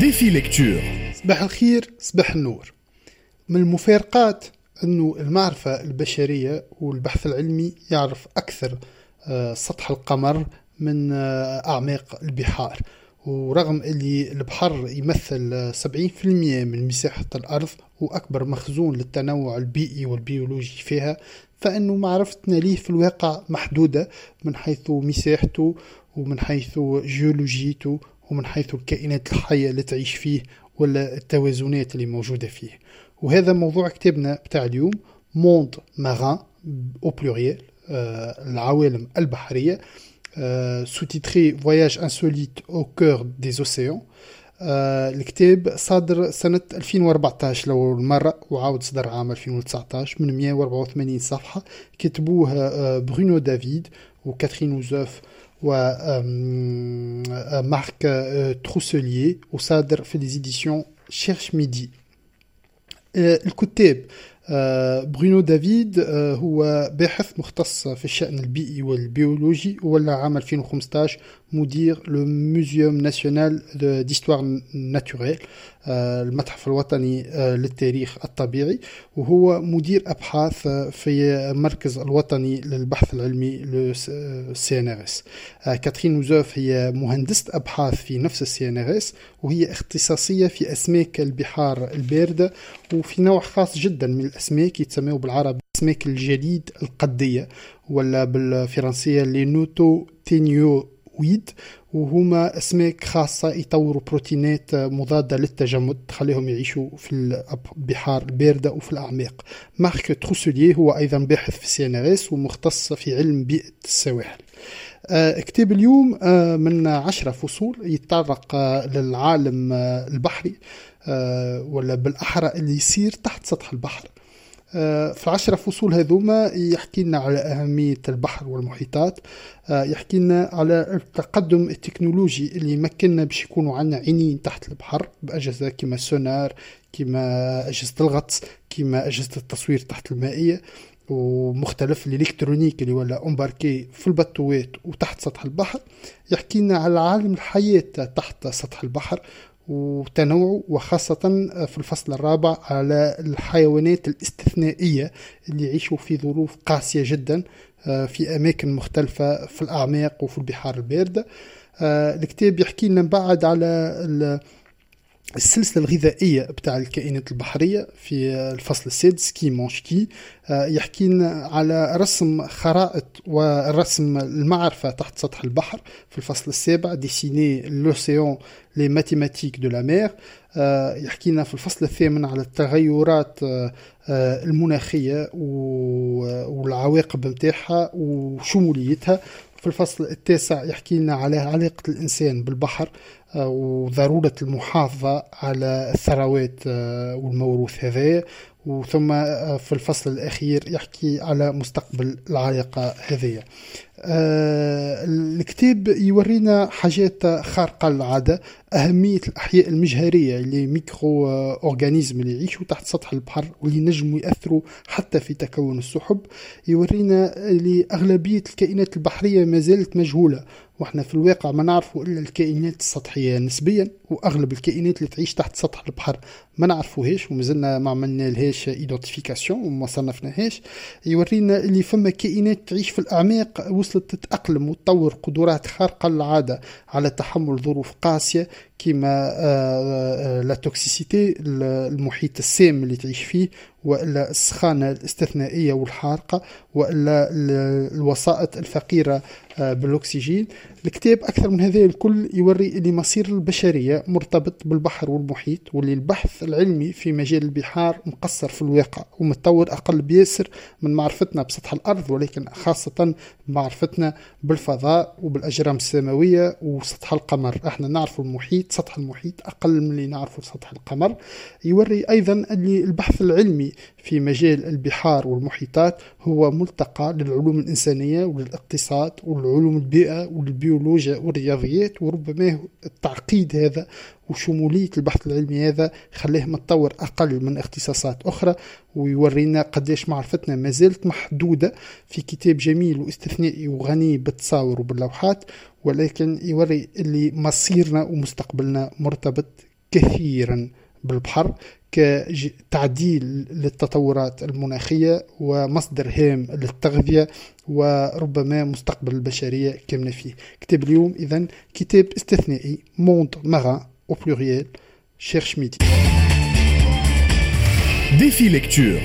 Défi Lecture. صباح الخير صباح النور. من المفارقات أنه المعرفة البشرية والبحث العلمي يعرف أكثر آه، سطح القمر من آه، أعماق البحار. ورغم اللي البحر يمثل 70% من مساحة الأرض وأكبر مخزون للتنوع البيئي والبيولوجي فيها فإنه معرفتنا ليه في الواقع محدودة من حيث مساحته ومن حيث جيولوجيته ومن حيث الكائنات الحية اللي تعيش فيه ولا التوازنات اللي موجودة فيه. وهذا موضوع كتابنا بتاع اليوم Mondes marins au pluriel العوالم البحرية sous-titré Voyages insolites au cœur des océans الكتاب صادر سنة 2014 أول مرة وعاود صدر عام 2019 من 184 صفحة. كتبوه آه، برونو دافيد وكاترين وزوف ومارك تروسليي وصادر في les éditions Cherche Midi الكتاب برونو دافيد هو باحث مختص في الشأن البيئي والبيولوجي ولا عام 2015 مدير le Muséum national d'histoire naturelle المتحف الوطني للتاريخ الطبيعي وهو مدير أبحاث في المركز الوطني للبحث العلمي CNRS كاترين وزوف هي مهندسة أبحاث في نفس ال CNRS وهي اختصاصية في أسماك البحار الباردة وفي نوع خاص جدا من الأسماك يتسموا بالعربي اسماك الجليد القدية ولا بالفرنسية les notothénioïdes وهما أسماك خاصة يطوروا بروتينات مضادة للتجمد تخليهم يعيشوا في البحار الباردة وفي الأعماق. مارك تروسوليه هو أيضا باحث في CNRS ومختص في علم بيئة السواحل. آه، كتاب اليوم آه، من عشرة فصول يتطرق آه، للعالم البحري ولا بالأحرى اللي يصير تحت سطح البحر. في العشرة فصول هذوما يحكي لنا على أهمية البحر والمحيطات آه، يحكي لنا على التقدم التكنولوجي اللي يمكننا باش يكونوا عندنا عينين تحت البحر بأجهزة كما السونار كما أجهزة الغطس كما أجهزة التصوير تحت المائية ومختلف الإلكترونيك اللي ولا أمباركي في البطوات وتحت سطح البحر. يحكي لنا على عالم الحياة تحت سطح البحر وتنوعه وخاصة في الفصل الرابع على الحيوانات الاستثنائية اللي يعيشوا في ظروف قاسية جدا آه، في أماكن مختلفة في الأعماق وفي البحار الباردة. آه، الكتاب يحكي لنا بعد على السلسلة الغذائية بتاع الكائنات البحرية في الفصل السادس Qui mange qui آه، يحكي لنا على رسم خرائط ورسم المعرفة تحت سطح البحر في الفصل السابع Dessiner l'océan, les mathématiques de la mer يحكي لنا في الفصل الثامن على التغيرات آه، آه، المناخية والعواقب نتاعها وشموليتها. في الفصل التاسع يحكي لنا على علاقة الإنسان بالبحر آه، وضرورة المحافظة على الثروات آه، والموروث هذا وثم آه، في الفصل الأخير يحكي على مستقبل العلاقة هذه الكتاب يورينا حاجات خارقة للعادة أهمية الأحياء المجهرية اللي ميكرو أورغانيزم اللي يعيشوا تحت سطح البحر واللي نجموا يأثروا حتى في تكون السحب. يورينا اللي أغلبية الكائنات البحرية ما زالت مجهولة وإحنا في الواقع ما نعرفوا إلا الكائنات السطحية نسبيا وأغلب الكائنات اللي تعيش تحت سطح البحر ما نعرفوهاش ومازلنا ما عملنا لهاش identification وما صنفناهاش. يورينا اللي فما كائنات تعيش في الأعماق وصلت تتأقلم وتطور قدرات خارقة للعادة على تحمل ظروف قاسية كما آه، آه، la toxicité المحيط السام اللي تعيش فيه وإلا السخانة الاستثنائية والحارقة وإلا الوسائط الفقيرة آه، بالأكسجين. الكتاب أكثر من هذا الكل يوري اللي مصير البشرية مرتبط بالبحر والمحيط واللي البحث العلمي في مجال البحار مقصر في الواقع ومتطور أقل بياسر من معرفتنا بسطح الأرض ولكن خاصة معرفتنا بالفضاء وبالأجرام السماوية وسطح القمر. إحنا نعرف المحيط سطح المحيط أقل من اللي نعرفه سطح القمر. يوري أيضا اللي البحث العلمي في مجال البحار والمحيطات هو ملتقى للعلوم الإنسانية وللاقتصاد ولعلوم البيئة والبيولوجيا والرياضيات وربما التعقيد هذا وشمولية البحث العلمي هذا خليه متطور أقل من اختصاصات أخرى ويورينا قديش معرفتنا ما زالت محدودة في كتاب جميل واستثنائي وغني بالتصاور وباللوحات ولكن يوري اللي مصيرنا ومستقبلنا مرتبط كثيرا بالبحر كتعديل للتطورات المناخية ومصدر هام للتغذية وربما مستقبل البشرية كاملة فيه. كتاب اليوم إذا كتاب استثنائي موند مغا au pluriel cherche midi. Défi lecture